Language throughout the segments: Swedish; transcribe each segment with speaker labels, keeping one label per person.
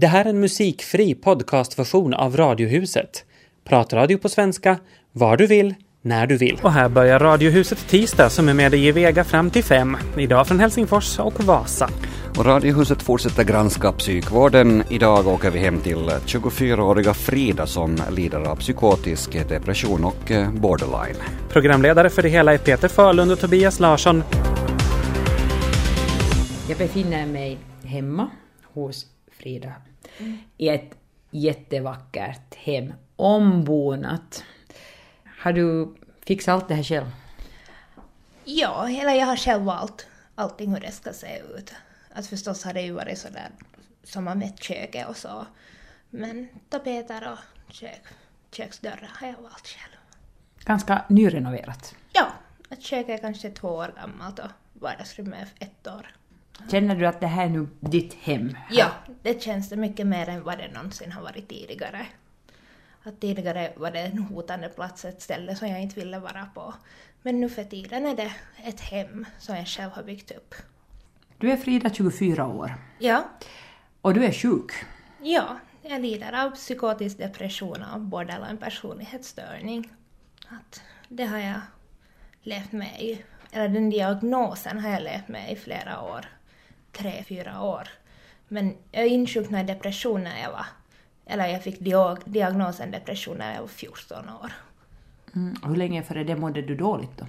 Speaker 1: Det här är en musikfri podcastversion av Radiohuset. Pratradio på svenska, var du vill, när du vill. Och här börjar Radiohuset tisdag som är med dig i Vega fram till fem. Idag från Helsingfors och Vasa.
Speaker 2: Och Radiohuset fortsätter granska psykvården. Idag åker vi hem till 24-åriga Frida som lider av psykotisk depression och eh, borderline.
Speaker 1: Programledare för det hela är Peter Förlund och Tobias Larsson.
Speaker 3: Jag befinner mig hemma hos Frida i ett jättevackert hem, ombonat. Har du fixat allt det här själv?
Speaker 4: Ja, eller jag har själv valt allting hur det ska se ut. Att förstås har det ju varit sådär som man mätt köket och så. Men tapeter och kök, köksdörrar har jag valt själv.
Speaker 3: Ganska nyrenoverat.
Speaker 4: Ja, att köket är kanske två år gammalt och vardagsrummet är ett år.
Speaker 3: Känner du att det här är nu ditt hem?
Speaker 4: Ja, det känns det mycket mer än vad det någonsin har varit tidigare. Att tidigare var det en hotande plats, ett ställe som jag inte ville vara på. Men nu för tiden är det ett hem som jag själv har byggt upp.
Speaker 3: Du är Frida, 24 år,
Speaker 4: Ja,
Speaker 3: och du är sjuk.
Speaker 4: ja, jag lider av psykotisk depression och borderline personlighetsstörning. Att det har jag levt med i, eller den diagnosen har jag levt med i flera år. Tre, fyra år. Men jag insjuknade i depression när jag var, eller jag fick diag- diagnosen depression när jag var 14 år.
Speaker 3: Mm. Hur länge före det mådde du dåligt då?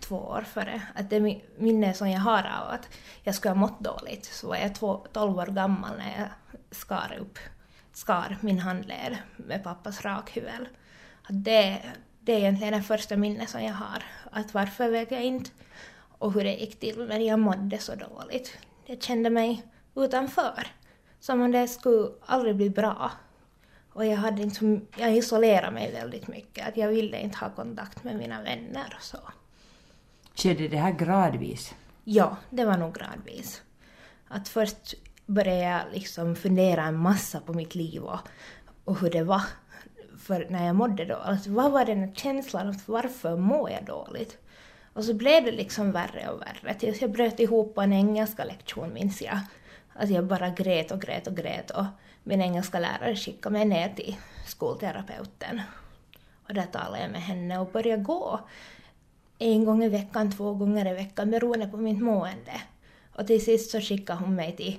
Speaker 4: två år före. Att det mi- minne som jag har av att jag skulle ha mått dåligt så var jag två, 12 år gammal när jag skar upp, skar min handled med pappas rakhyvel. Att det, det är egentligen det första minnet som jag har. Att varför vet jag inte och hur det gick till men jag mådde så dåligt. Jag kände mig utanför. Som om det skulle aldrig bli bra. Och jag, hade inte, så- jag isolerade mig väldigt mycket. Att jag ville inte ha kontakt med mina vänner och så.
Speaker 3: Skedde det här gradvis?
Speaker 4: Ja, det var nog gradvis. Att först började jag liksom fundera en massa på mitt liv och, och hur det var för när jag mådde då. Alltså, vad var den här känslan? Varför mår jag dåligt? Och så blev det liksom värre och värre tills jag bröt ihop på en engelska lektion minns jag. Att jag bara grät och grät och grät och min engelska lärare skickade mig ner till skolterapeuten. Och där talade jag med henne och började gå en gång i veckan, två gånger i veckan beroende på mitt mående. Och till sist så skickade hon mig till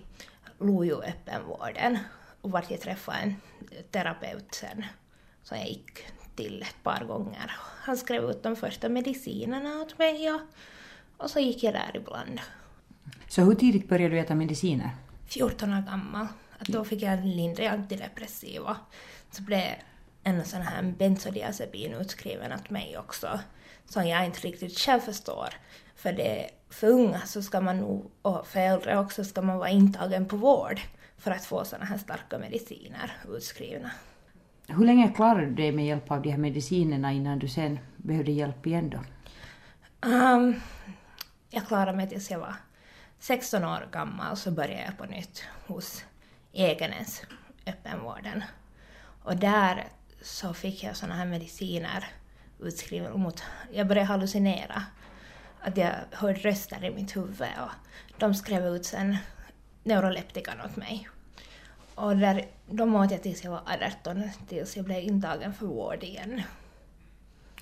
Speaker 4: Lojo öppenvården och vart jag träffade en terapeut sen som jag gick till ett par gånger. Han skrev ut de första medicinerna åt mig och, och så gick jag där ibland.
Speaker 3: Så hur tidigt började du äta mediciner?
Speaker 4: 14 år gammal. Att då fick jag en lindrig antidepressiva. Så blev en sån här bensodiazepin utskriven åt mig också. Som jag inte riktigt själv förstår. För det, för unga så ska man nog, och för äldre också, ska man vara intagen på vård för att få såna här starka mediciner utskrivna.
Speaker 3: Hur länge klarade du dig med hjälp av de här medicinerna innan du sen behövde hjälp igen då?
Speaker 4: Um, jag klarade mig tills jag var 16 år gammal så började jag på nytt hos Egenäs öppenvården. Och där så fick jag såna här mediciner utskrivna mot... Jag började hallucinera. Att jag hörde röster i mitt huvud och de skrev ut sen neuroleptikan åt mig. Och där, de åt jag tills jag var 18, tills jag blev intagen för vård igen.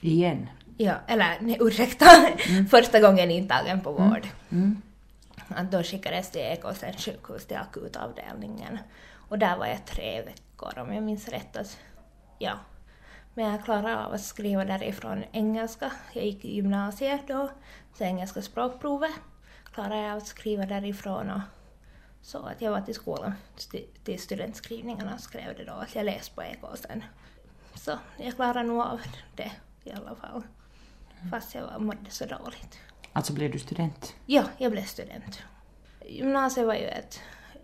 Speaker 3: Igen?
Speaker 4: Ja, eller nej, ursäkta, första gången intagen på vård.
Speaker 3: Mm.
Speaker 4: Att då skickades till Ekåsen sjukhus till akutavdelningen. Och där var jag tre veckor om jag minns rätt. Att, ja. Men jag klarade av att skriva därifrån engelska. Jag gick i gymnasiet då, så engelska språkprovet klarade jag av att skriva därifrån. Och så att jag var till skolan, till studentskrivningarna och skrev det då att jag läste på Ekåsen. Så jag klarade nog av det i alla fall. Fast jag var- mådde så dåligt.
Speaker 3: Alltså blev du student?
Speaker 4: Ja, jag blev student. Gymnasiet var ju ett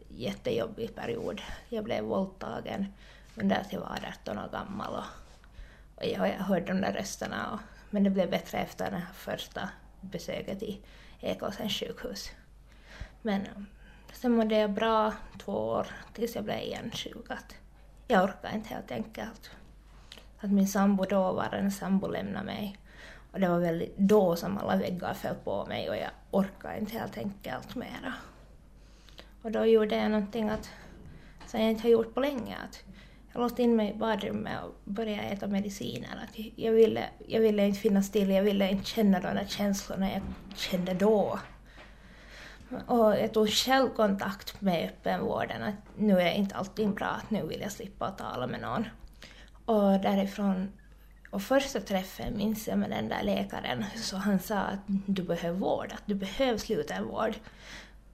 Speaker 4: jättejobbig period. Jag blev våldtagen under att jag var 18 år gammal och, och jag, jag hörde de där rösterna. Och, men det blev bättre efter det här första besöket i Ekåsens sjukhus. Men sen mådde jag bra två år tills jag blev igen sjuk. Att jag orkade inte helt enkelt. Att min sambo då var en sambo lämnade mig. Och det var väl då som alla väggar föll på mig och jag orkade inte helt enkelt mera. Och då gjorde jag någonting att som jag inte har gjort på länge. Att jag låste in mig i badrummet och började äta mediciner. Att jag, ville, jag ville inte finnas till. jag ville inte känna de där känslorna jag kände då. Och jag tog själv kontakt med öppenvården att nu är inte allting bra, att nu vill jag slippa att tala med någon. Och därifrån, och första träffen minns jag med den där läkaren, så han sa att du behöver vård, att du behöver slutenvård.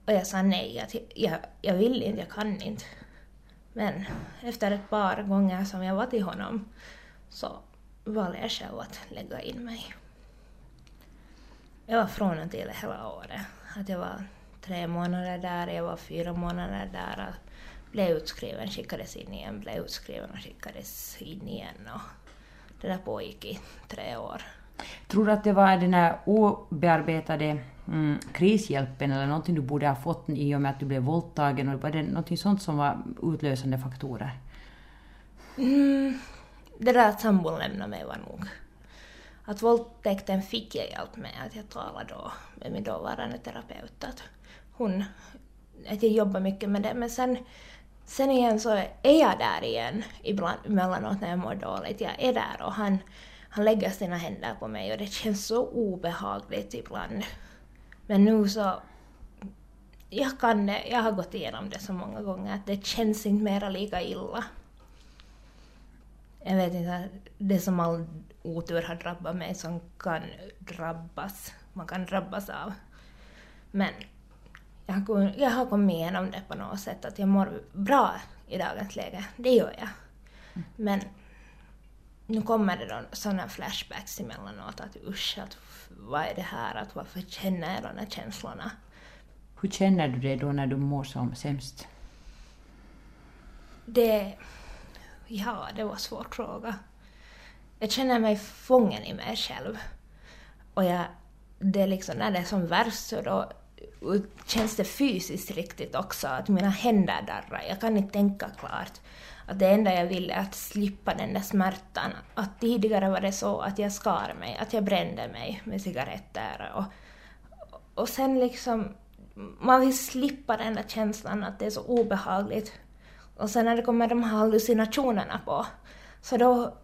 Speaker 4: Och jag sa nej, att jag, jag vill inte, jag kan inte. Men efter ett par gånger som jag var till honom så valde jag själv att lägga in mig. Jag var från och till hela året. Att jag var tre månader där, jag var fyra månader där, blev utskriven, skickades in igen, blev utskriven och skickades in igen. Och det där pågick i tre år.
Speaker 5: Tror du att det var den här obearbetade mm, krishjälpen eller någonting du borde ha fått i och med att du blev våldtagen? Och var det någonting sånt som var utlösande faktorer?
Speaker 4: Mm, det där att sambon lämnade mig var nog. Att våldtäkten fick jag hjälp med, att jag talade då med min dåvarande terapeut. Att hon, att jag jobbar mycket med det. Men sen, sen igen så är jag där igen ibland, emellanåt när jag mår dåligt. Jag är där och han, han lägger sina händer på mig och det känns så obehagligt ibland. Men nu så... Jag kan det, jag har gått igenom det så många gånger att det känns inte mera lika illa. Jag vet inte, det som all otur har drabbat mig som kan drabbas, man kan drabbas av. Men jag har, jag har kommit igenom det på något sätt, att jag mår bra i dagens läge. Det gör jag. Men nu kommer det då sådana flashbacks emellanåt att usch, att vad är det här, att varför känner jag de här känslorna?
Speaker 5: Hur känner du dig då när du mår som sämst?
Speaker 4: Det... Ja, det var en svår fråga. Jag känner mig fången i mig själv. Och jag, det är liksom, när det är som värst så då känns det fysiskt riktigt också, att mina händer darrar. Jag kan inte tänka klart. Att det enda jag vill är att slippa den där smärtan. Att tidigare var det så att jag skar mig, att jag brände mig med cigaretter. Och, och sen liksom, man vill slippa den där känslan att det är så obehagligt. Och sen när det kommer de här hallucinationerna på, så då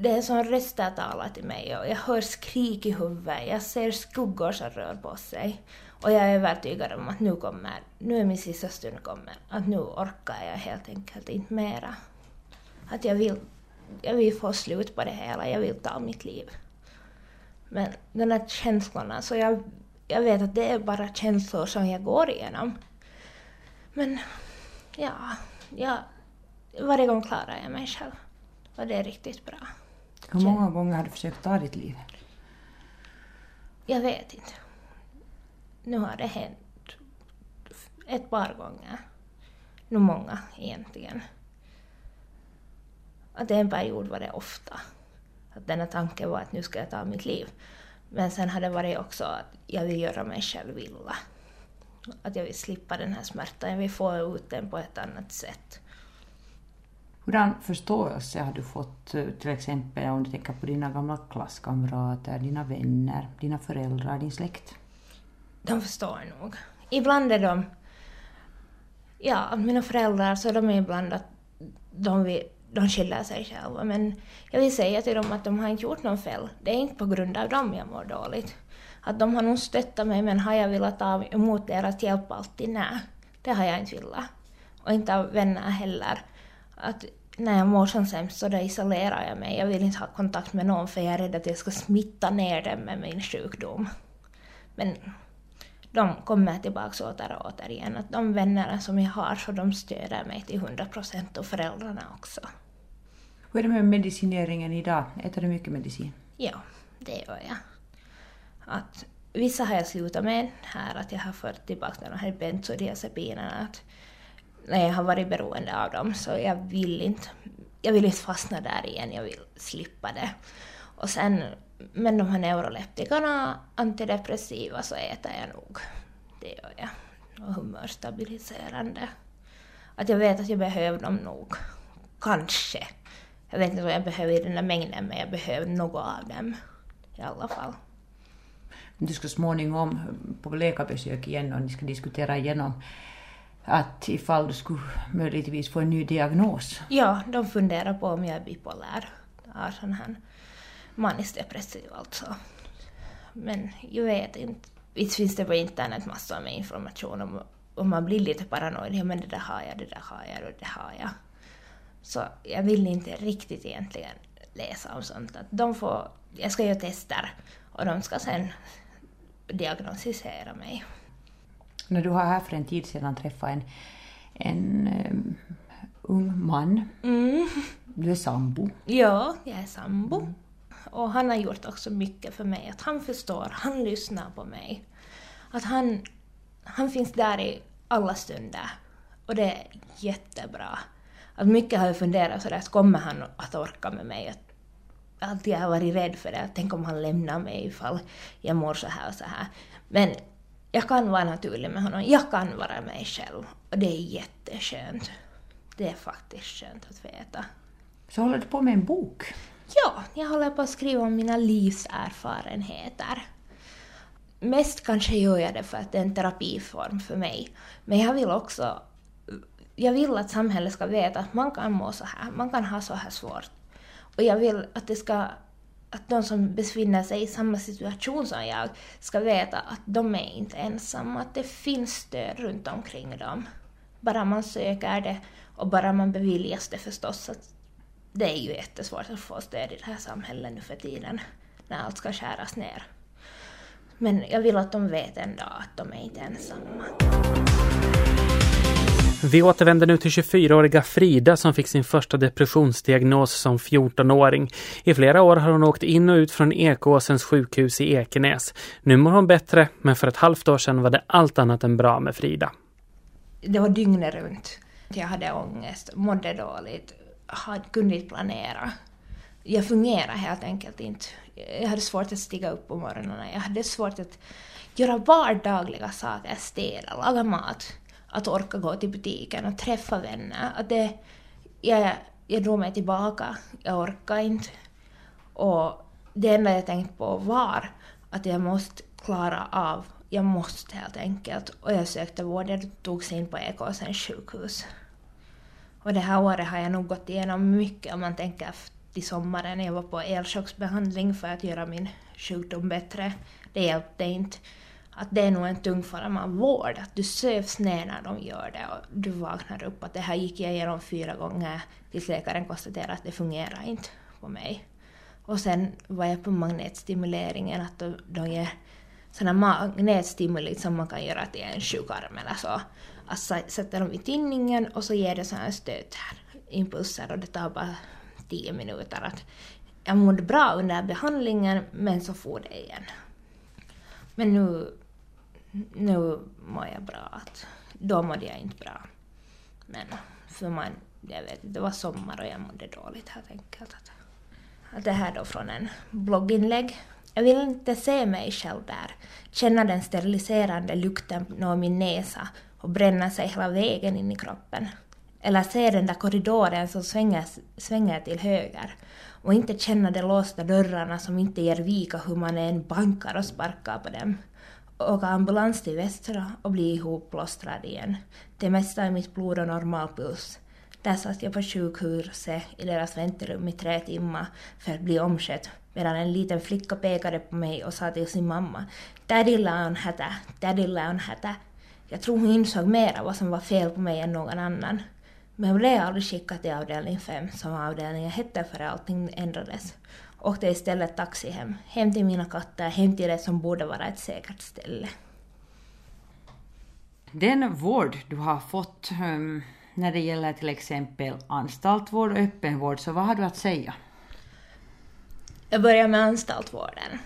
Speaker 4: det är som röster talar till mig och jag hör skrik i huvudet, jag ser skuggor som rör på sig. Och jag är övertygad om att nu kommer, nu är min sista stund kommer, att nu orkar jag helt enkelt inte mera. Att jag vill, jag vill få slut på det hela, jag vill ta mitt liv. Men de här känslorna, så jag, jag vet att det är bara känslor som jag går igenom. Men ja, ja varje gång klarar jag mig själv. Och det är riktigt bra.
Speaker 5: Hur många gånger har du försökt ta ditt liv?
Speaker 4: Jag vet inte. Nu har det hänt ett par gånger. Nu många egentligen. Att en period var det ofta. Att denna tanke var att nu ska jag ta mitt liv. Men sen har det varit också att jag vill göra mig själv illa. Att jag vill slippa den här smärtan, jag vill få ut den på ett annat sätt.
Speaker 5: Hurdan förståelse har du fått eh, till exempel om du tänker på dina gamla klasskamrater, dina vänner, dina föräldrar, din släkt?
Speaker 4: De förstår nog. Ibland är de... Ja, mina föräldrar så de är ibland att de, vill, de skyller sig själva men jag vill säga till dem att de har inte gjort någon fel. Det är inte på grund av dem jag mår dåligt. Att de har nog stöttat mig men har jag velat ta emot deras hjälp alltid? Nej, det har jag inte velat. Och inte av vänner heller. Att när jag mår som sämst så då isolerar jag mig. Jag vill inte ha kontakt med någon för jag är rädd att jag ska smitta ner dem med min sjukdom. Men de kommer tillbaka åter och åter igen. Att de vänner som jag har så de stöder mig till 100 procent och föräldrarna också.
Speaker 5: Hur är det med medicineringen idag? Äter du mycket medicin?
Speaker 4: Ja, det gör jag. Att vissa har jag slutat med här, att jag har fört tillbaka de här bensodiazepinerna. Att när jag har varit beroende av dem så jag vill inte, jag vill inte fastna där igen, jag vill slippa det. Och sen, men de här neuroleptikerna, antidepressiva, så äter jag nog. Det gör jag. Och humörstabiliserande. Att jag vet att jag behöver dem nog. Kanske. Jag vet inte vad jag behöver i den där mängden, men jag behöver något av dem. I alla fall.
Speaker 5: Du ska småningom på läkarbesök igen och ni ska diskutera igenom att ifall du skulle möjligtvis få en ny diagnos?
Speaker 4: Ja, de funderar på om jag är bipolär. Har sån här manisk depressiv alltså. Men jag vet inte. Visst finns det på internet massor med information om, om man blir lite paranoid. Ja, men det där har jag, det där har jag och det har jag. Så jag vill inte riktigt egentligen läsa om sånt. Att de får, jag ska göra tester och de ska sen diagnostisera mig.
Speaker 5: När du har här för en tid sedan träffat en, en um, ung man.
Speaker 4: Mm.
Speaker 5: Du är sambo.
Speaker 4: Ja, jag är sambo. Och han har gjort också mycket för mig. Att han förstår, han lyssnar på mig. Att han, han finns där i alla stunder. Och det är jättebra. Att mycket har jag funderat sådär, att kommer han att orka med mig? Att alltid har varit rädd för det. Tänk om han lämnar mig ifall jag mår så här och så här. Men jag kan vara naturlig med honom. Jag kan vara mig själv. Och det är jätteskönt. Det är faktiskt skönt att veta.
Speaker 5: Så håller du på med en bok?
Speaker 4: Ja, jag håller på att skriva om mina livserfarenheter. Mest kanske gör jag det för att det är en terapiform för mig. Men jag vill också jag vill att samhället ska veta att man kan må så här, man kan ha så här svårt. Och jag vill att det ska att de som befinner sig i samma situation som jag ska veta att de är inte ensamma, att det finns stöd runt omkring dem. Bara man söker det och bara man beviljas det förstås. Att det är ju jättesvårt att få stöd i det här samhället nu för tiden, när allt ska skäras ner. Men jag vill att de vet en dag att de är inte ensamma.
Speaker 1: Vi återvänder nu till 24-åriga Frida som fick sin första depressionsdiagnos som 14-åring. I flera år har hon åkt in och ut från Ekåsens sjukhus i Ekenäs. Nu mår hon bättre, men för ett halvt år sedan var det allt annat än bra med Frida.
Speaker 4: Det var dygnet runt. Jag hade ångest, mådde dåligt, kunde inte planera. Jag fungerade helt enkelt inte. Jag hade svårt att stiga upp på morgonen. Jag hade svårt att göra vardagliga saker, städa, laga mat att orka gå till butiken och träffa vänner. Att det, jag, jag drog mig tillbaka, jag orkade inte. Och det enda jag tänkte på var att jag måste klara av, jag måste helt enkelt. Och jag sökte vård, jag togs in på Ekåsens sjukhus. Och det här året har jag nog gått igenom mycket om man tänker till sommaren. Jag var på elchocksbehandling för att göra min sjukdom bättre. Det hjälpte inte att det är nog en tung form av vård, att du sövs ner när de gör det och du vaknar upp. Att det här gick jag igenom fyra gånger tills läkaren konstaterade att det fungerar inte på mig. Och sen var jag på magnetstimuleringen, att de, de ger sådana magnetstimuli som man kan göra till en sjukarm eller så. Att sätta dem i tinningen och så ger det sådana stötar, impulser och det tar bara tio minuter. Att jag mådde bra under behandlingen men så får det igen. Men nu nu mår jag bra. Att då mådde jag inte bra. Men för man, jag vet det var sommar och jag mådde dåligt helt enkelt. Att, att det här då från en blogginlägg. Jag vill inte se mig själv där, känna den steriliserande lukten nå min näsa och bränna sig hela vägen in i kroppen. Eller se den där korridoren som svänger, svänger till höger och inte känna de låsta dörrarna som inte ger vika hur man än bankar och sparkar på dem åka ambulans till Västra och bli ihopplåstrad igen. Det mesta är mitt blod och normalpuls. Där satt jag på sjukhuset i deras väntrum i tre timmar för att bli omskött medan en liten flicka pekade på mig och sa till sin mamma ”Daddy Leonhätä, Daddy Leonhätä”. Jag tror hon insåg mera vad som var fel på mig än någon annan. Men hon blev aldrig skickad till avdelning 5 som avdelningen hette för allting ändrades åkte istället taxi hem. Hem till mina katter, hem till det som borde vara ett säkert ställe.
Speaker 5: Den vård du har fått um, när det gäller till exempel anstaltvård och öppenvård, så vad har du att säga?
Speaker 4: Jag börjar med anstaltvården.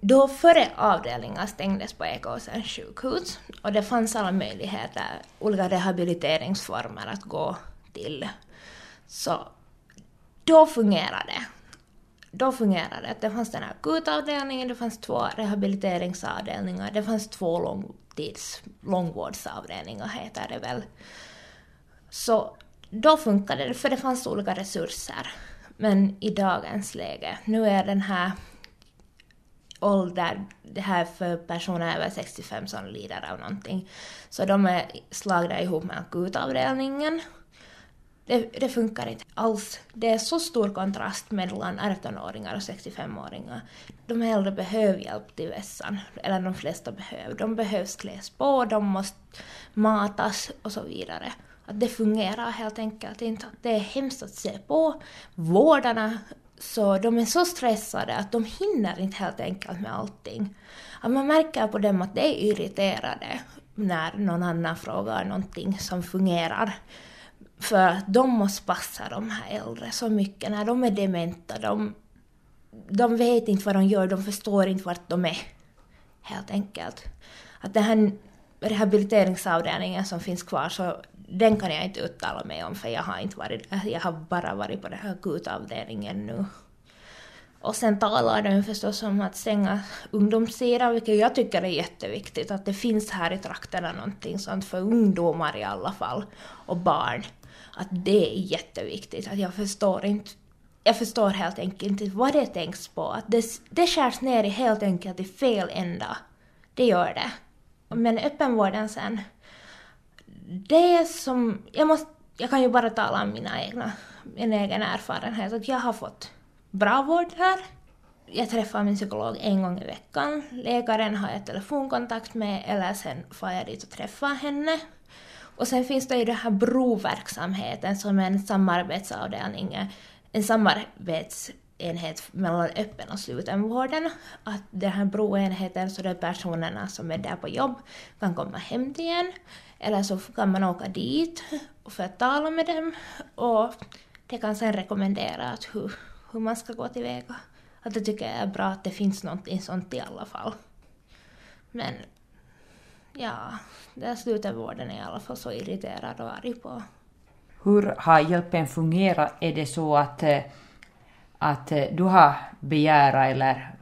Speaker 4: Då före avdelningar stängdes på Ekåsens sjukhus och det fanns alla möjligheter, olika rehabiliteringsformer att gå till. Så då fungerade det då fungerade det. Det fanns den här akutavdelningen, det fanns två rehabiliteringsavdelningar, det fanns två långtids, långvårdsavdelningar heter det väl. Så då funkade det, för det fanns olika resurser. Men i dagens läge, nu är den här ålder, det här för personer över 65 som lider av någonting. Så de är slagna ihop med akutavdelningen. Det, det funkar inte alls. Det är så stor kontrast mellan 18-åringar och 65-åringar. De äldre behöver hjälp till vässan, eller de flesta behöver. De behövs kläs på, de måste matas och så vidare. Att det fungerar helt enkelt inte. Det är hemskt att se på. Vårdarna så de är så stressade att de hinner inte helt enkelt med allting. Att man märker på dem att de är irriterade när någon annan frågar någonting som fungerar. För de måste passa de här äldre så mycket när de är dementa. De, de vet inte vad de gör, de förstår inte vart de är. Helt enkelt. Att den här rehabiliteringsavdelningen som finns kvar så den kan jag inte uttala mig om för jag har inte varit jag har bara varit på den här akutavdelningen nu. Och sen talar de förstås om att stänga ungdomssidan, vilket jag tycker är jätteviktigt, att det finns här i trakterna någonting sånt för ungdomar i alla fall, och barn. Att det är jätteviktigt, att jag förstår inte jag förstår helt enkelt inte vad det tänks på. Att det, det skärs ner i helt enkelt i fel ända. Det gör det. Men öppenvården sen, det som... Jag, måste, jag kan ju bara tala om mina egna, min egen erfarenhet. Att jag har fått bra vård här. Jag träffar min psykolog en gång i veckan. Läkaren har jag telefonkontakt med eller sen får jag dit och träffar henne. Och sen finns det ju den här broverksamheten som är en samarbetsavdelning, en samarbetsenhet mellan öppen och slutenvården. Att den här broenheten, så de personerna som är där på jobb kan komma hem till en. Eller så kan man åka dit för att tala med dem och det kan sen rekommendera att hur, hur man ska gå tillväga. Att det tycker jag är bra att det finns någonting sånt i alla fall. Men ja, den slutenvården är i alla fall så irriterad och arg på.
Speaker 5: Hur har hjälpen fungerat? Är det så att, eh, att eh, du har begärat eller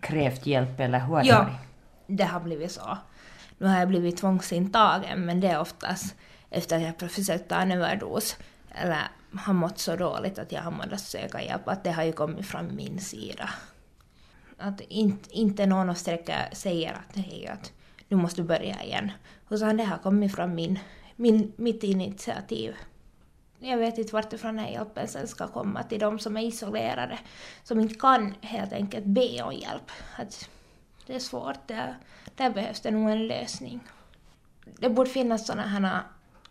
Speaker 5: krävt hjälp eller hur har
Speaker 4: ja,
Speaker 5: det varit?
Speaker 4: det har blivit så. Nu har jag blivit tvångsintagen men det är oftast efter att jag försökt ta en överdos eller har mått så dåligt att jag har måttat söka hjälp, att det har ju kommit från min sida. Att inte, inte någon sträcker säger att hej, att nu måste du börja igen. Utan det har kommit från min, min, mitt initiativ. Jag vet inte vartifrån den här hjälpen sen ska komma till de som är isolerade, som inte kan helt enkelt be om hjälp. Att det är svårt, där, där behövs det nog en lösning. Det borde finnas sådana här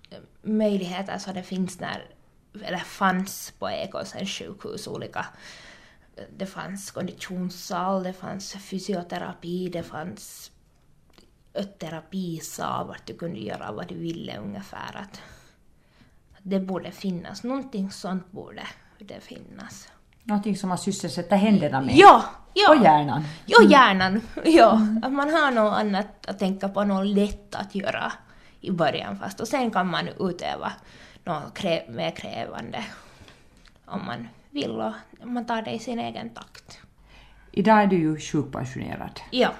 Speaker 4: eh, möjligheter som det finns när, eller fanns på Ekosen sjukhus, olika det fanns konditionssal, det fanns fysioterapi, det fanns terapisal vart du kunde göra vad du ville ungefär. Att, det borde finnas, någonting sånt borde det finnas.
Speaker 5: Någonting som man sysselsätter händerna med?
Speaker 4: Ja! ja.
Speaker 5: Och hjärnan?
Speaker 4: Ja, hjärnan. Ja, att man har något annat att tänka på, något lätt att göra i början fast och sen kan man utöva något krä mer krävande om man vill och man tar det i sin egen takt.
Speaker 5: Idag är du ju sjukpensionerad.
Speaker 4: Ja,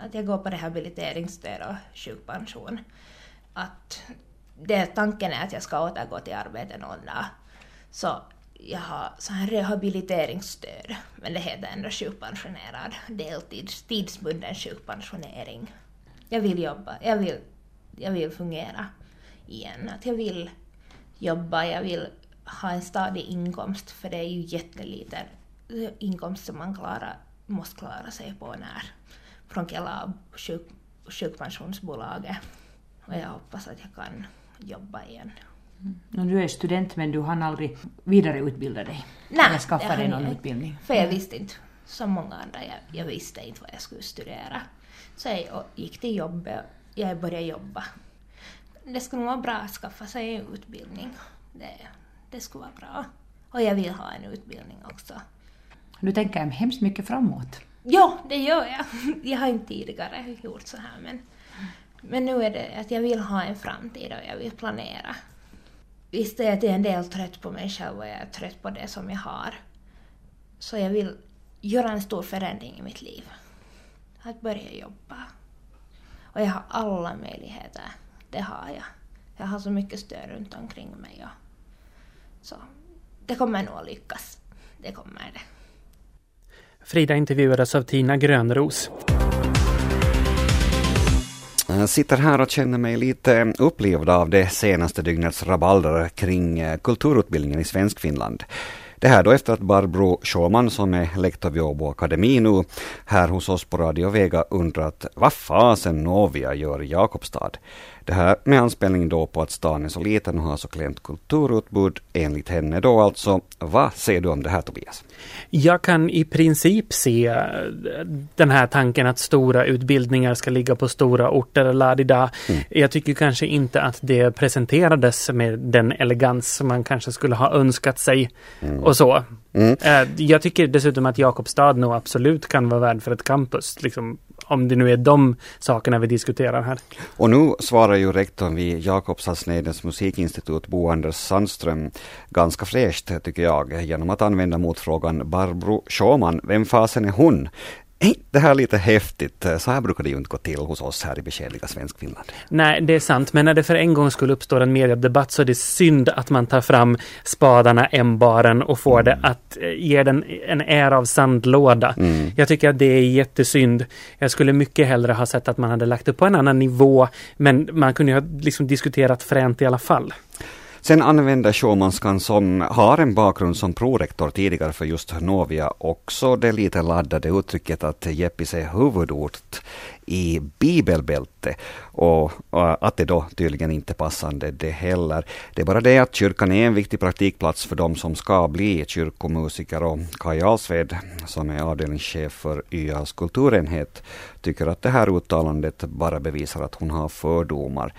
Speaker 4: att jag går på rehabiliteringsstöd och sjukpension. Att det, tanken är att jag ska återgå till arbete någon dag. Så jag har så här rehabiliteringsstöd, men det heter ändå sjukpensionerad deltids, tidsbunden sjukpensionering. Jag vill jobba, jag vill, jag vill fungera igen. Att jag vill jobba, jag vill ha en stadig inkomst, för det är ju jätteliten inkomst som man klarar, måste klara sig på när från hela sjuk, sjukpensionsbolaget. Och jag hoppas att jag kan jobba igen.
Speaker 5: Mm. Du är student men du hann aldrig vidareutbilda dig?
Speaker 4: Nej,
Speaker 5: eller skaffa dig någon utbildning?
Speaker 4: För jag visste inte, som många andra, jag, jag visste inte vad jag skulle studera. Så jag gick till jobbet, jag började jobba. Det skulle vara bra att skaffa sig en utbildning. Det, det skulle vara bra. Och jag vill ha en utbildning också.
Speaker 5: Du tänker hemskt mycket framåt.
Speaker 4: Ja, det gör jag. Jag har inte tidigare gjort så här men, men nu är det att jag vill ha en framtid och jag vill planera. Visst är jag till en del trött på mig själv och jag är trött på det som jag har. Så jag vill göra en stor förändring i mitt liv. Att börja jobba. Och jag har alla möjligheter. Det har jag. Jag har så mycket stöd runt omkring mig. Och så det kommer nog att lyckas. Det kommer det.
Speaker 1: Frida intervjuades av Tina Grönros.
Speaker 2: Jag sitter här och känner mig lite upplevd av det senaste dygnets rabalder kring eh, kulturutbildningen i Svenskfinland. Det här då efter att Barbro Schumann som är lektor vid Åbo Akademi nu här hos oss på Radio Vega undrat vad fasen Novia gör i Jakobstad. Det här med anspelning då på att stan är så liten och har så klent kulturutbud enligt henne då alltså. Vad säger du om det här Tobias?
Speaker 1: Jag kan i princip se eh, den här tanken att stora utbildningar ska ligga på stora orter. Ladida. Mm. Jag tycker kanske inte att det presenterades med den elegans som man kanske skulle ha önskat sig mm. och så. Mm. Eh, jag tycker dessutom att Jakobstad nog absolut kan vara värd för ett campus. Liksom om det nu är de sakerna vi diskuterar här.
Speaker 2: Och nu svarar ju rektorn vid Jakobstadsnedens musikinstitut, Bo Anders Sandström, ganska fräscht tycker jag, genom att använda motfrågan Barbro Sjåman, vem fasen är hon? Är det här lite häftigt? Så här brukar det ju inte gå till hos oss här i beskedliga Svenskfinland.
Speaker 1: Nej, det är sant. Men när det för en gång skulle uppstå en mediedebatt så är det synd att man tar fram spadarna, ämbaren och får mm. det att eh, ge den en ära av sandlåda. Mm. Jag tycker att det är jättesynd. Jag skulle mycket hellre ha sett att man hade lagt det på en annan nivå. Men man kunde ju ha liksom diskuterat fränt i alla fall.
Speaker 2: Sen använder showmanskan, som har en bakgrund som prorektor tidigare för just Novia också det lite laddade uttrycket att Jeppis är huvudort i bibelbälte och, och, att det då tydligen inte passande det heller. Det är bara det att kyrkan är en viktig praktikplats för de som ska bli kyrkomusiker och Kaj Alsved som är avdelningschef för YAs kulturenhet tycker att det här uttalandet bara bevisar att hon har fördomar.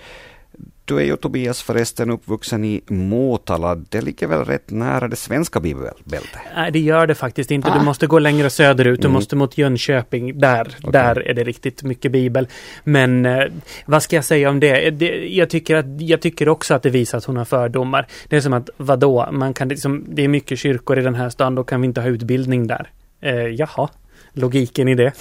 Speaker 2: Du är ju Tobias förresten uppvuxen i Motala. Det ligger väl rätt nära det svenska bibelbältet?
Speaker 1: Nej, det gör det faktiskt inte. Ah. Du måste gå längre söderut. Du mm. måste mot Jönköping. Där, okay. där är det riktigt mycket bibel. Men eh, vad ska jag säga om det? det? jag, tycker att, jag tycker också att det visar att hon har fördomar. Det är som att, vadå? Man kan liksom, det är mycket kyrkor i den här stan. Då kan vi inte ha utbildning där. Eh, jaha, logiken i det.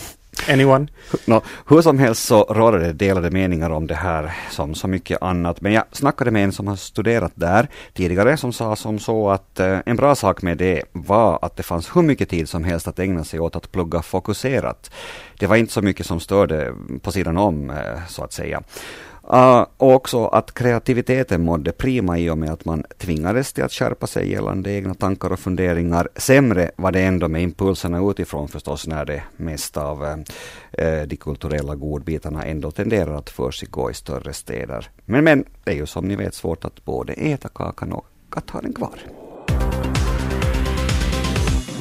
Speaker 1: Anyone?
Speaker 2: No, hur som helst så råder det delade meningar om det här som så mycket annat. Men jag snackade med en som har studerat där tidigare som sa som så att eh, en bra sak med det var att det fanns hur mycket tid som helst att ägna sig åt att plugga fokuserat. Det var inte så mycket som störde på sidan om eh, så att säga. Uh, och också att kreativiteten mådde prima i och med att man tvingades till att skärpa sig gällande egna tankar och funderingar. Sämre var det ändå med impulserna utifrån förstås när det mesta av uh, de kulturella godbitarna ändå tenderar att försiggå i större städer. Men, men det är ju som ni vet svårt att både äta kakan och att ha den kvar.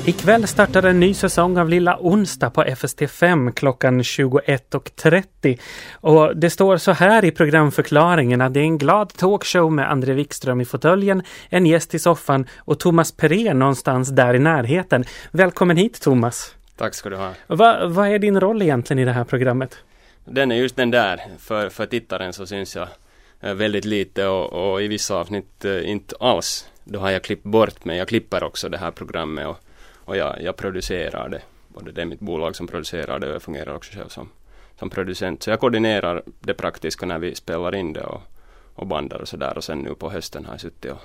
Speaker 1: Ikväll startar en ny säsong av Lilla Onsdag på FST5 klockan 21.30. Och det står så här i programförklaringen att det är en glad talkshow med André Wikström i fåtöljen, en gäst i soffan och Thomas Peré någonstans där i närheten. Välkommen hit Thomas!
Speaker 6: Tack ska du ha!
Speaker 1: Va, vad är din roll egentligen i det här programmet?
Speaker 6: Den är just den där, för, för tittaren så syns jag eh, väldigt lite och, och i vissa avsnitt eh, inte alls. Då har jag klippt bort men jag klipper också det här programmet och och jag, jag producerar det. Både det är mitt bolag som producerar det och jag fungerar också själv som, som producent. Så jag koordinerar det praktiska när vi spelar in det och, och bandar och sådär. Och sen nu på hösten har jag suttit och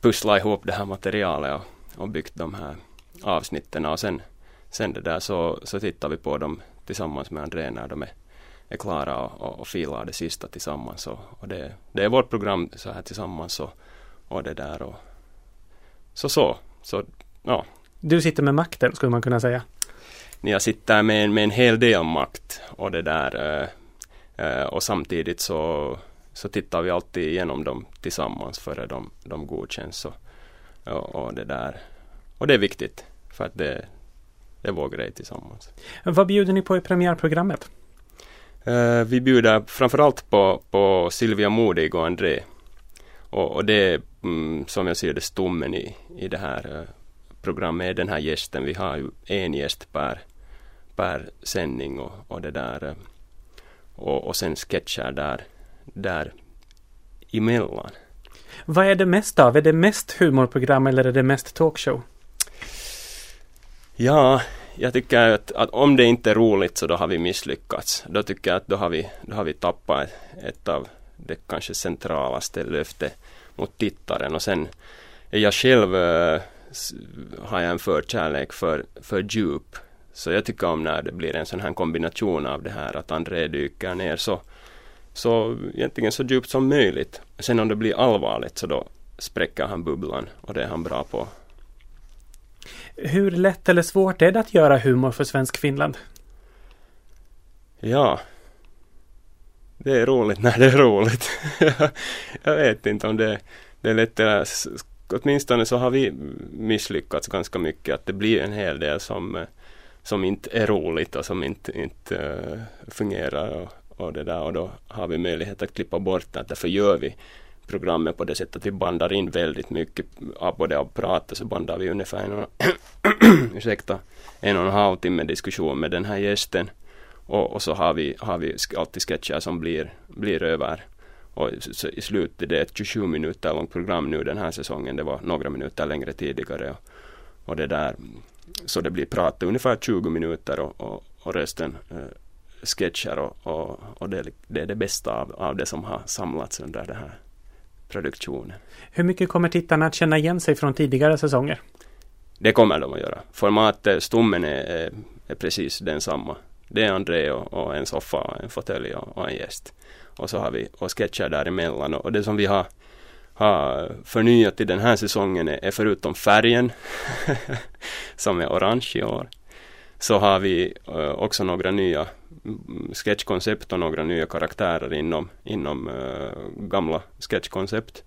Speaker 6: pusslat ihop det här materialet och, och byggt de här avsnitten. Och sen, sen det där så, så tittar vi på dem tillsammans med André när de är, är klara och, och, och filar det sista tillsammans. Och, och det, det är vårt program så här tillsammans och, och det där. Och, så så. Så ja.
Speaker 1: Du sitter med makten skulle man kunna säga.
Speaker 6: Jag sitter med, med en hel del makt och det där eh, och samtidigt så, så tittar vi alltid igenom dem tillsammans före de, de godkänns och, och, det där. Och det är viktigt för att det, det är vår grej tillsammans.
Speaker 1: Vad bjuder ni på i premiärprogrammet?
Speaker 6: Uh, vi bjuder framförallt på, på Silvia Modig och André. Och, och det är mm, som jag ser det stommen i, i det här program med den här gästen. Vi har ju en gäst per, per sändning och, och det där eh, och, och sen sketcher där, där emellan.
Speaker 1: Vad är det mest av? Är det mest humorprogram eller är det mest talkshow?
Speaker 6: Ja, jag tycker att, att, om det inte är roligt så då har vi misslyckats. Då tycker jag att då har vi, då har vi tappat ett av det kanske centralaste löftet mot tittaren och sen är jag själv äh, har jag en förkärlek för, för djup. Så jag tycker om när det blir en sån här kombination av det här att André dyker ner så, så egentligen så djupt som möjligt. Sen om det blir allvarligt så då spräcker han bubblan och det är han bra på.
Speaker 1: Hur lätt eller svårt är det att göra humor för svensk Finland?
Speaker 6: Ja, det är roligt när det är roligt. jag vet inte om det, det är lätt eller åtminstone så har vi misslyckats ganska mycket att det blir en hel del som, eh, som inte är roligt och som inte, inte eh, fungerar och, och det där. Och då har vi möjlighet att klippa bort det. Därför gör vi programmet på det sättet att vi bandar in väldigt mycket av både av pratet så bandar vi ungefär en, ursäkta, en och en halv timme diskussion med den här gästen. Och, och så har vi, har vi alltid sketcher som blir, blir över och i slutet, det är ett 27 minuter långt program nu den här säsongen, det var några minuter längre tidigare och, och det där så det blir prat ungefär 20 minuter och, och, och resten eh, sketcher och, och, och det, det, är det bästa av, av det som har samlats under den här produktionen.
Speaker 1: Hur mycket kommer tittarna att känna igen sig från tidigare säsonger?
Speaker 6: Det kommer de att göra. Formatet, stommen är, är, är precis densamma. Det är André och, och en soffa, en fåtölj och, och en gäst. Och så har vi och sketcher däremellan och, det som vi har, har förnyat i den här säsongen är, är förutom färgen som är orange i år så har vi uh, också några nya sketchkoncept och några nya karaktärer inom, inom uh, gamla sketchkoncept.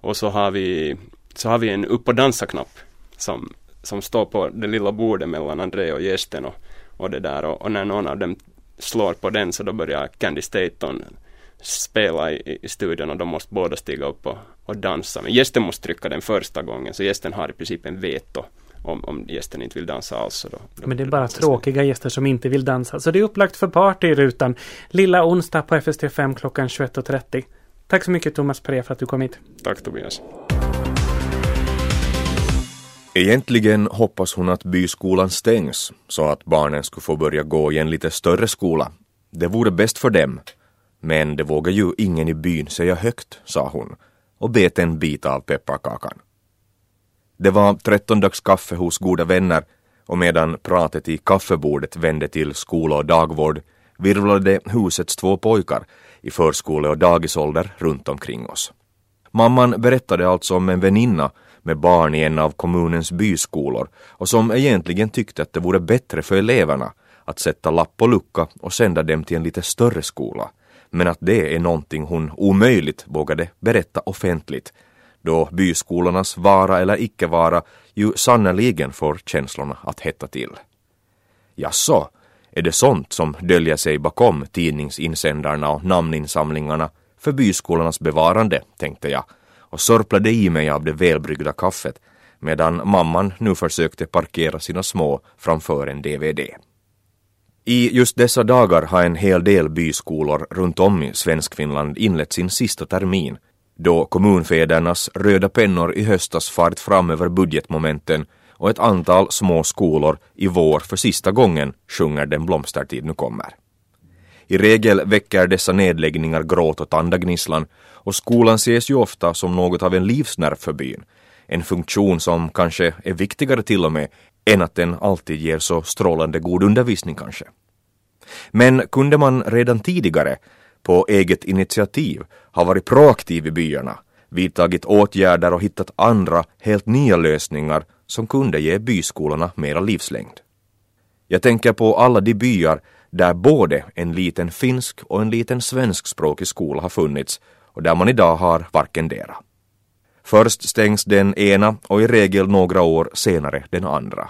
Speaker 6: Och så har vi, så har vi en upp och dansa-knapp som, som står på det lilla bordet mellan André och gästen och, och det där och, och när någon av dem slår på den så då börjar Candy Staton spela i, i studion och de måste båda stiga upp och, och dansa. Men gästen måste trycka den första gången så gästen har i princip en veto om, om gästen inte vill dansa alls. Då,
Speaker 1: då Men det är bara tråkiga gäster som inte vill dansa. Så det är upplagt för party i rutan. Lilla onsdag på FST5 klockan 21.30. Tack så mycket Thomas Pre för att du kom hit.
Speaker 6: Tack Tobias.
Speaker 7: Egentligen hoppas hon att byskolan stängs så att barnen skulle få börja gå i en lite större skola. Det vore bäst för dem. Men det vågar ju ingen i byn säga högt, sa hon och bet en bit av pepparkakan. Det var trettondagskaffe hos goda vänner och medan pratet i kaffebordet vände till skola och dagvård virvlade husets två pojkar i förskole och dagisålder runt omkring oss. Mamman berättade alltså om en väninna med barn i en av kommunens byskolor och som egentligen tyckte att det vore bättre för eleverna att sätta lapp på lucka och sända dem till en lite större skola. Men att det är någonting hon omöjligt vågade berätta offentligt då byskolornas vara eller icke vara ju sannerligen får känslorna att hetta till. Jaså, är det sånt som döljer sig bakom tidningsinsändarna och namninsamlingarna för byskolornas bevarande, tänkte jag och sörplade i mig av det välbryggda kaffet medan mamman nu försökte parkera sina små framför en DVD. I just dessa dagar har en hel del byskolor runt om i Svenskfinland inlett sin sista termin då kommunfädernas röda pennor i höstas farit fram över budgetmomenten och ett antal små skolor i vår för sista gången sjunger Den blomstertid nu kommer. I regel väcker dessa nedläggningar gråt och tandagnisslan och skolan ses ju ofta som något av en livsnerv för byn. En funktion som kanske är viktigare till och med än att den alltid ger så strålande god undervisning kanske. Men kunde man redan tidigare på eget initiativ ha varit proaktiv i byarna, vidtagit åtgärder och hittat andra, helt nya lösningar som kunde ge byskolorna mera livslängd. Jag tänker på alla de byar där både en liten finsk och en liten svenskspråkig skola har funnits och där man idag har varken dera. Först stängs den ena och i regel några år senare den andra.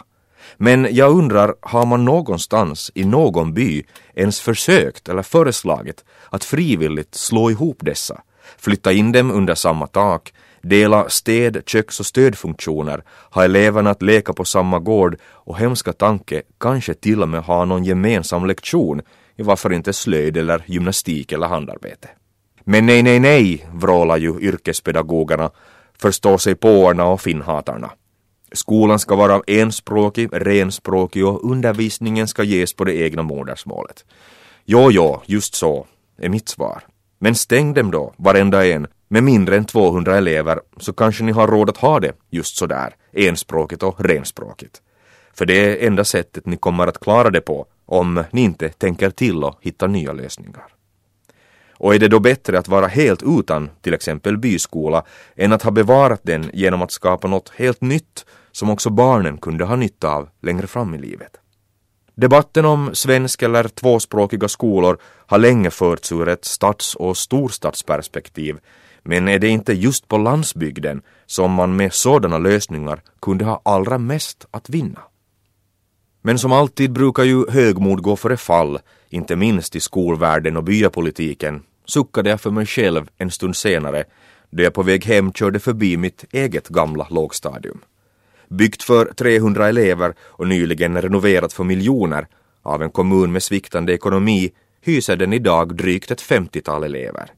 Speaker 7: Men jag undrar, har man någonstans i någon by ens försökt eller föreslagit att frivilligt slå ihop dessa, flytta in dem under samma tak, dela städ-, köks och stödfunktioner, ha eleverna att leka på samma gård och hemska tanke kanske till och med ha någon gemensam lektion i varför inte slöjd eller gymnastik eller handarbete. Men nej, nej, nej, vrålar ju yrkespedagogerna, förstå sig påarna och finhatarna. Skolan ska vara enspråkig, renspråkig och undervisningen ska ges på det egna modersmålet. Jo, jo, just så, är mitt svar. Men stäng dem då, varenda en, Med mindre än 200 elever så kanske ni har råd att ha det just sådär, enspråkigt och renspråkigt. För det är enda sättet ni kommer att klara det på om ni inte tänker till och hittar nya lösningar. Och är det då bättre att vara helt utan till exempel byskola än att ha bevarat den genom att skapa något helt nytt som också barnen kunde ha nytta av längre fram i livet? Debatten om svensk eller tvåspråkiga skolor har länge förts ur ett stads och storstadsperspektiv men är det inte just på landsbygden som man med sådana lösningar kunde ha allra mest att vinna? Men som alltid brukar ju högmod gå före fall, inte minst i skolvärlden och byapolitiken, suckade jag för mig själv en stund senare då jag på väg hem körde förbi mitt eget gamla lågstadium. Byggt för 300 elever och nyligen renoverat för miljoner av en kommun med sviktande ekonomi hyser den idag drygt ett 50-tal elever.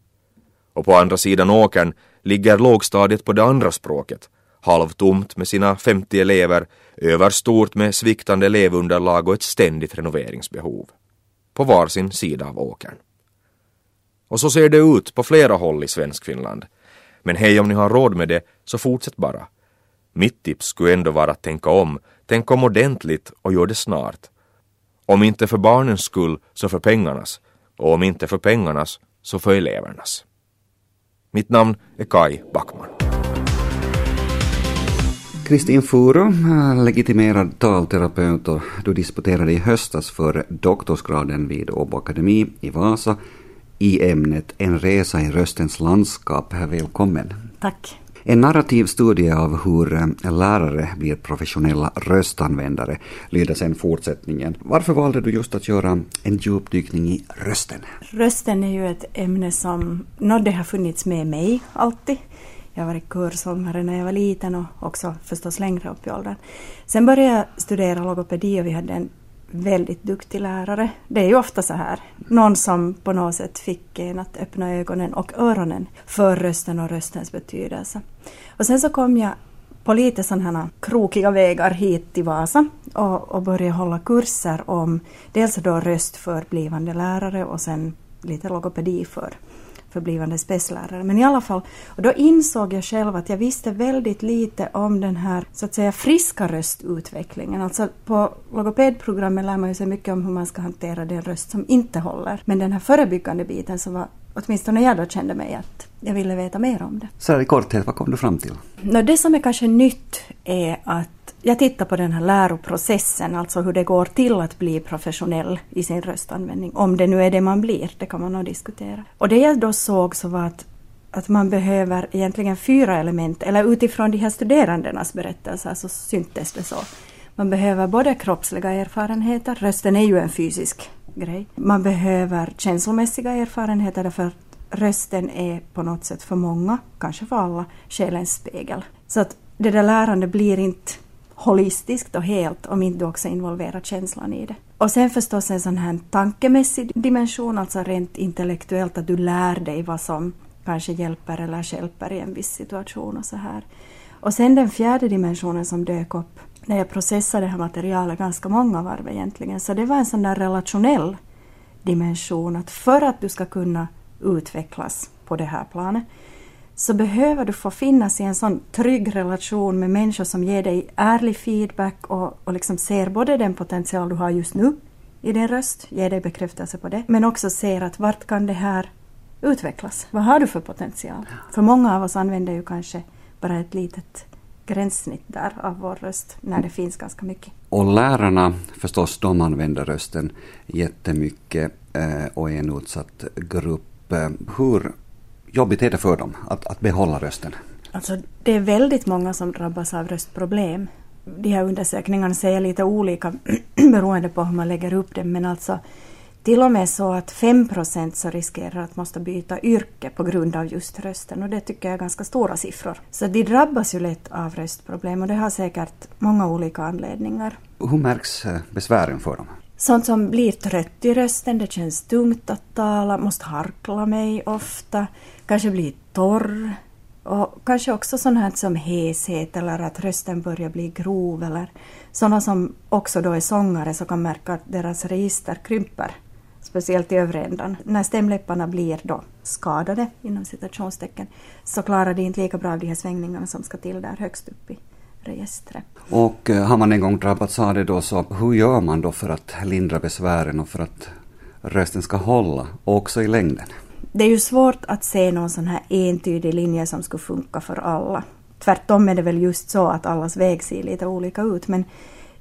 Speaker 7: Och på andra sidan åkern ligger lågstadiet på det andra språket, halvtomt med sina 50 elever, överstort med sviktande elevunderlag och ett ständigt renoveringsbehov. På var sin sida av åkern. Och så ser det ut på flera håll i Svenskfinland. Men hej om ni har råd med det, så fortsätt bara. Mitt tips skulle ändå vara att tänka om, tänk om ordentligt och gör det snart. Om inte för barnens skull, så för pengarnas. Och om inte för pengarnas, så för elevernas. Mitt namn är Kai Backman.
Speaker 2: Kristin Furu, eh, legitimerad talterapeut och du disputerade i höstas för doktorsgraden vid Åbo Akademi i Vasa i ämnet En resa i röstens landskap. Välkommen.
Speaker 8: Tack.
Speaker 2: En narrativ studie av hur eh, lärare blir professionella röstanvändare lyder sen fortsättningen. Varför valde du just att göra en djupdykning i rösten?
Speaker 8: Rösten är ju ett ämne som, no, det har funnits med mig alltid. Jag varit körsångare när jag var liten och också förstås längre upp i åldern. Sen började jag studera logopedi och vi hade en väldigt duktig lärare. Det är ju ofta så här. Någon som på något sätt fick en att öppna ögonen och öronen för rösten och röstens betydelse. Och sen så kom jag på lite sådana här krokiga vägar hit till Vasa och, och började hålla kurser om dels då röst för blivande lärare och sen lite logopedi för för blivande spetslärare. Men i alla fall, och då insåg jag själv att jag visste väldigt lite om den här så att säga friska röstutvecklingen. Alltså på logopedprogrammet lär man sig mycket om hur man ska hantera den röst som inte håller. Men den här förebyggande biten som var åtminstone jag då kände mig att jag ville veta mer om det.
Speaker 2: Så här i korthet, vad kom du fram till?
Speaker 8: No, det som är kanske nytt är att jag tittar på den här läroprocessen, alltså hur det går till att bli professionell i sin röstanvändning. Om det nu är det man blir, det kan man nog diskutera. Och det jag då såg så var att, att man behöver egentligen fyra element, eller utifrån de här studerandenas berättelser så syntes det så. Man behöver både kroppsliga erfarenheter, rösten är ju en fysisk grej. Man behöver känslomässiga erfarenheter därför att rösten är på något sätt för många, kanske för alla, själens spegel. Så att det där lärandet blir inte holistiskt och helt om inte du också involverar känslan i det. Och sen förstås en sån här tankemässig dimension, alltså rent intellektuellt att du lär dig vad som kanske hjälper eller hjälper i en viss situation och så här. Och sen den fjärde dimensionen som dök upp när jag processade det här materialet ganska många varv egentligen, så det var en sån där relationell dimension att för att du ska kunna utvecklas på det här planet så behöver du få finnas i en sån trygg relation med människor som ger dig ärlig feedback och, och liksom ser både den potential du har just nu i din röst, ger dig bekräftelse på det, men också ser att vart kan det här utvecklas? Vad har du för potential? För många av oss använder ju kanske bara ett litet gränssnitt där av vår röst när det finns ganska mycket.
Speaker 2: Och lärarna förstås, de använder rösten jättemycket eh, och är en utsatt grupp. Hur jobbigt är det för dem att, att behålla rösten?
Speaker 8: Alltså, det är väldigt många som drabbas av röstproblem. De här undersökningarna säger lite olika beroende på hur man lägger upp det, men alltså till och med så att 5 procent så riskerar att måste byta yrke på grund av just rösten och det tycker jag är ganska stora siffror. Så de drabbas ju lätt av röstproblem och det har säkert många olika anledningar.
Speaker 2: Hur märks eh, besvären för dem?
Speaker 8: Sånt som blir trött i rösten, det känns tungt att tala, måste harkla mig ofta, kanske blir torr. Och kanske också sånt här som heshet eller att rösten börjar bli grov eller sådana som också då är sångare så kan märka att deras register krymper speciellt i övre ändan. När stämläpparna blir då skadade, inom citationstecken, så klarar de inte lika bra av de här svängningarna som ska till där högst upp i registret.
Speaker 2: Och eh, har man en gång drabbats av det då, så hur gör man då för att lindra besvären och för att rösten ska hålla, också i längden?
Speaker 8: Det är ju svårt att se någon sån här entydig linje som skulle funka för alla. Tvärtom är det väl just så att allas väg ser lite olika ut, men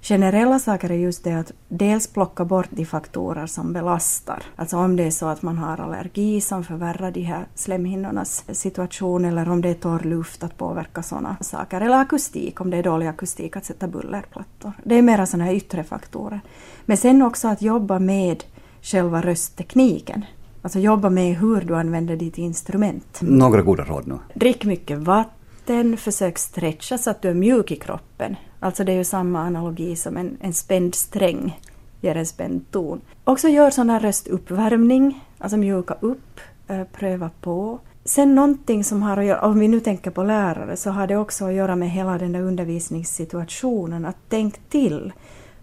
Speaker 8: generella saker är just det att dels plocka bort de faktorer som belastar. Alltså om det är så att man har allergi som förvärrar de här slemhinnornas situation eller om det är torr luft att påverka sådana saker. Eller akustik, om det är dålig akustik att sätta bullerplattor. Det är mera sådana här yttre faktorer. Men sen också att jobba med själva rösttekniken. Alltså jobba med hur du använder ditt instrument.
Speaker 2: Några goda råd nu.
Speaker 8: Drick mycket vatten, försök stretcha så att du är mjuk i kroppen. Alltså det är ju samma analogi som en, en spänd sträng ger en spänd ton. Också gör sån här röstuppvärmning, alltså mjuka upp, eh, pröva på. Sen någonting som har att göra, om vi nu tänker på lärare, så har det också att göra med hela den där undervisningssituationen, att tänk till.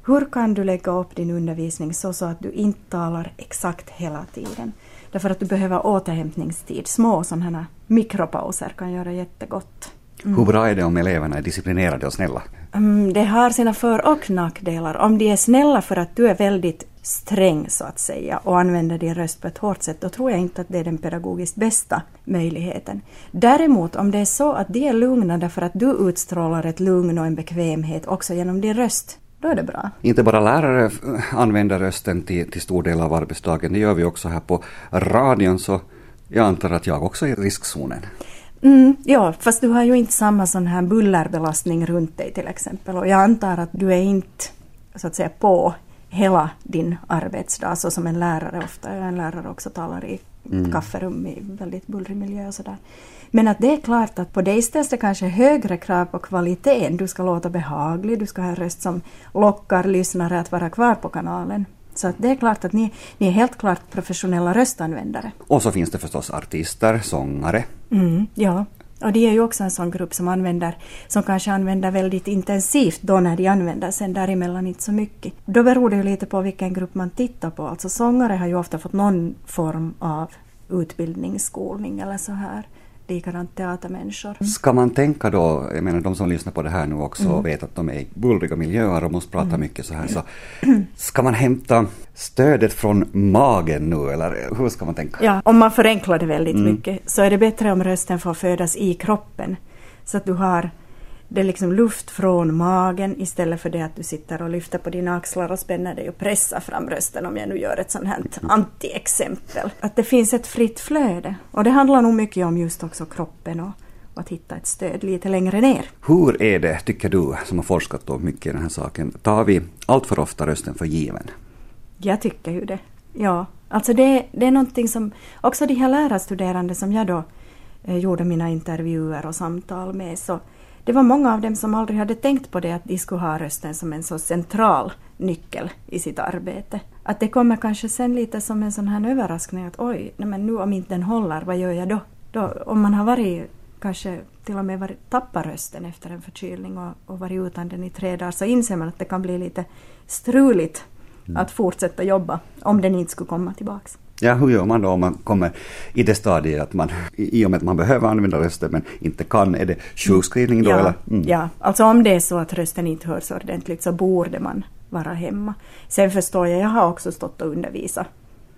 Speaker 8: Hur kan du lägga upp din undervisning så, så att du inte talar exakt hela tiden? Därför att du behöver återhämtningstid. Små sådana här mikropauser kan göra jättegott.
Speaker 2: Mm. Hur bra är det om eleverna är disciplinerade och snälla?
Speaker 8: Mm, det har sina för och nackdelar. Om de är snälla för att du är väldigt sträng så att säga och använder din röst på ett hårt sätt, då tror jag inte att det är den pedagogiskt bästa möjligheten. Däremot om det är så att de är lugna därför att du utstrålar ett lugn och en bekvämhet också genom din röst, då är det bra.
Speaker 2: Inte bara lärare använder rösten till, till stor del av arbetsdagen, det gör vi också här på radion, så jag antar att jag också är i riskzonen.
Speaker 8: Mm, ja, fast du har ju inte samma sån här bullerbelastning runt dig till exempel. Och jag antar att du är inte så att säga på hela din arbetsdag så som en lärare ofta är. En lärare också talar i mm. kafferum i väldigt bullrig miljö och sådär. Men att det är klart att på dig ställs det kanske högre krav på kvaliteten. Du ska låta behaglig, du ska ha en röst som lockar lyssnare att vara kvar på kanalen. Så att det är klart att ni, ni är helt klart professionella röstanvändare.
Speaker 2: Och så finns det förstås artister, sångare.
Speaker 8: Mm, ja, och det är ju också en sån grupp som använder, som kanske använder väldigt intensivt då när de använder, sen däremellan inte så mycket. Då beror det ju lite på vilken grupp man tittar på. Alltså sångare har ju ofta fått någon form av utbildning, skolning eller så här likadant teatermänniskor.
Speaker 2: Ska man tänka då, jag menar de som lyssnar på det här nu också mm. vet att de är i bullriga miljöer och måste prata mm. mycket så här, så ska man hämta stödet från magen nu eller hur ska man tänka?
Speaker 8: Ja, om man förenklar det väldigt mm. mycket så är det bättre om rösten får födas i kroppen så att du har det är liksom luft från magen istället för det att du sitter och lyfter på dina axlar och spänner dig och pressar fram rösten om jag nu gör ett sånt här anti-exempel. Att det finns ett fritt flöde. Och det handlar nog mycket om just också kroppen och, och att hitta ett stöd lite längre ner.
Speaker 2: Hur är det, tycker du, som har forskat då mycket i den här saken, tar vi allt för ofta rösten för given?
Speaker 8: Jag tycker ju det. Ja, alltså det, det är någonting som också de här lärarstuderande som jag då eh, gjorde mina intervjuer och samtal med så det var många av dem som aldrig hade tänkt på det att de skulle ha rösten som en så central nyckel i sitt arbete. Att det kommer kanske sen lite som en sån här överraskning att oj, nej men nu om inte den håller, vad gör jag då? då om man har varit kanske till och med varit, tappat rösten efter en förkylning och, och varit utan den i tre dagar så inser man att det kan bli lite struligt mm. att fortsätta jobba om den inte skulle komma tillbaks.
Speaker 2: Ja, hur gör man då om man kommer i det stadiet att man, i och med att man behöver använda rösten men inte kan, är det sjukskrivning då
Speaker 8: ja,
Speaker 2: eller?
Speaker 8: Mm. Ja, alltså om det är så att rösten inte hörs ordentligt så borde man vara hemma. Sen förstår jag, jag har också stått och undervisat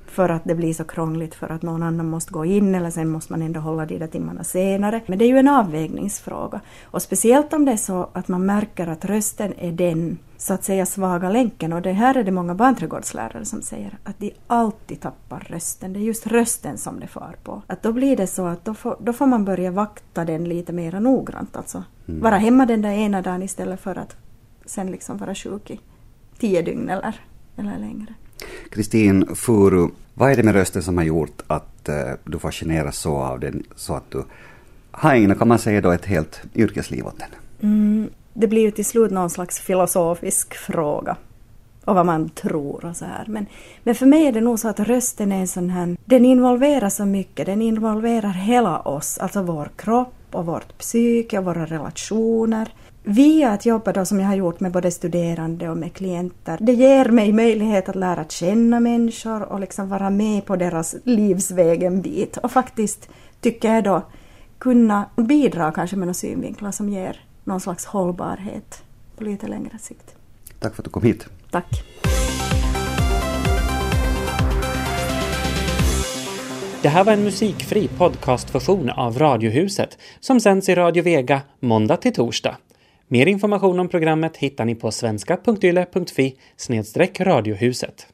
Speaker 8: för att det blir så krångligt för att någon annan måste gå in eller sen måste man ändå hålla de där timmarna senare. Men det är ju en avvägningsfråga. Och speciellt om det är så att man märker att rösten är den så att säga svaga länken och det här är det många barnträdgårdslärare som säger att de alltid tappar rösten. Det är just rösten som det far på. Att då blir det så att då får, då får man börja vakta den lite mer noggrant alltså. Mm. Vara hemma den där ena dagen istället för att sen liksom vara sjuk i tio dygn eller, eller längre.
Speaker 2: Kristin Furu, vad är det med rösten som har gjort att uh, du fascineras så av den så att du har ägnat, kan man säga då, ett helt yrkesliv åt den?
Speaker 8: Mm, det blir ju till slut någon slags filosofisk fråga och vad man tror och så här. Men, men för mig är det nog så att rösten är en sån här, den involverar så mycket, den involverar hela oss, alltså vår kropp, och vårt psyke och våra relationer. Via att jobba då som jag har gjort med både studerande och med klienter, det ger mig möjlighet att lära känna människor och liksom vara med på deras livsväg en bit och faktiskt, tycker jag då, kunna bidra kanske med några synvinklar som ger någon slags hållbarhet på lite längre sikt.
Speaker 2: Tack för att du kom hit.
Speaker 8: Tack.
Speaker 1: Det här var en musikfri podcastversion av Radiohuset som sänds i Radio Vega måndag till torsdag. Mer information om programmet hittar ni på svenska.yle.fi radiohuset.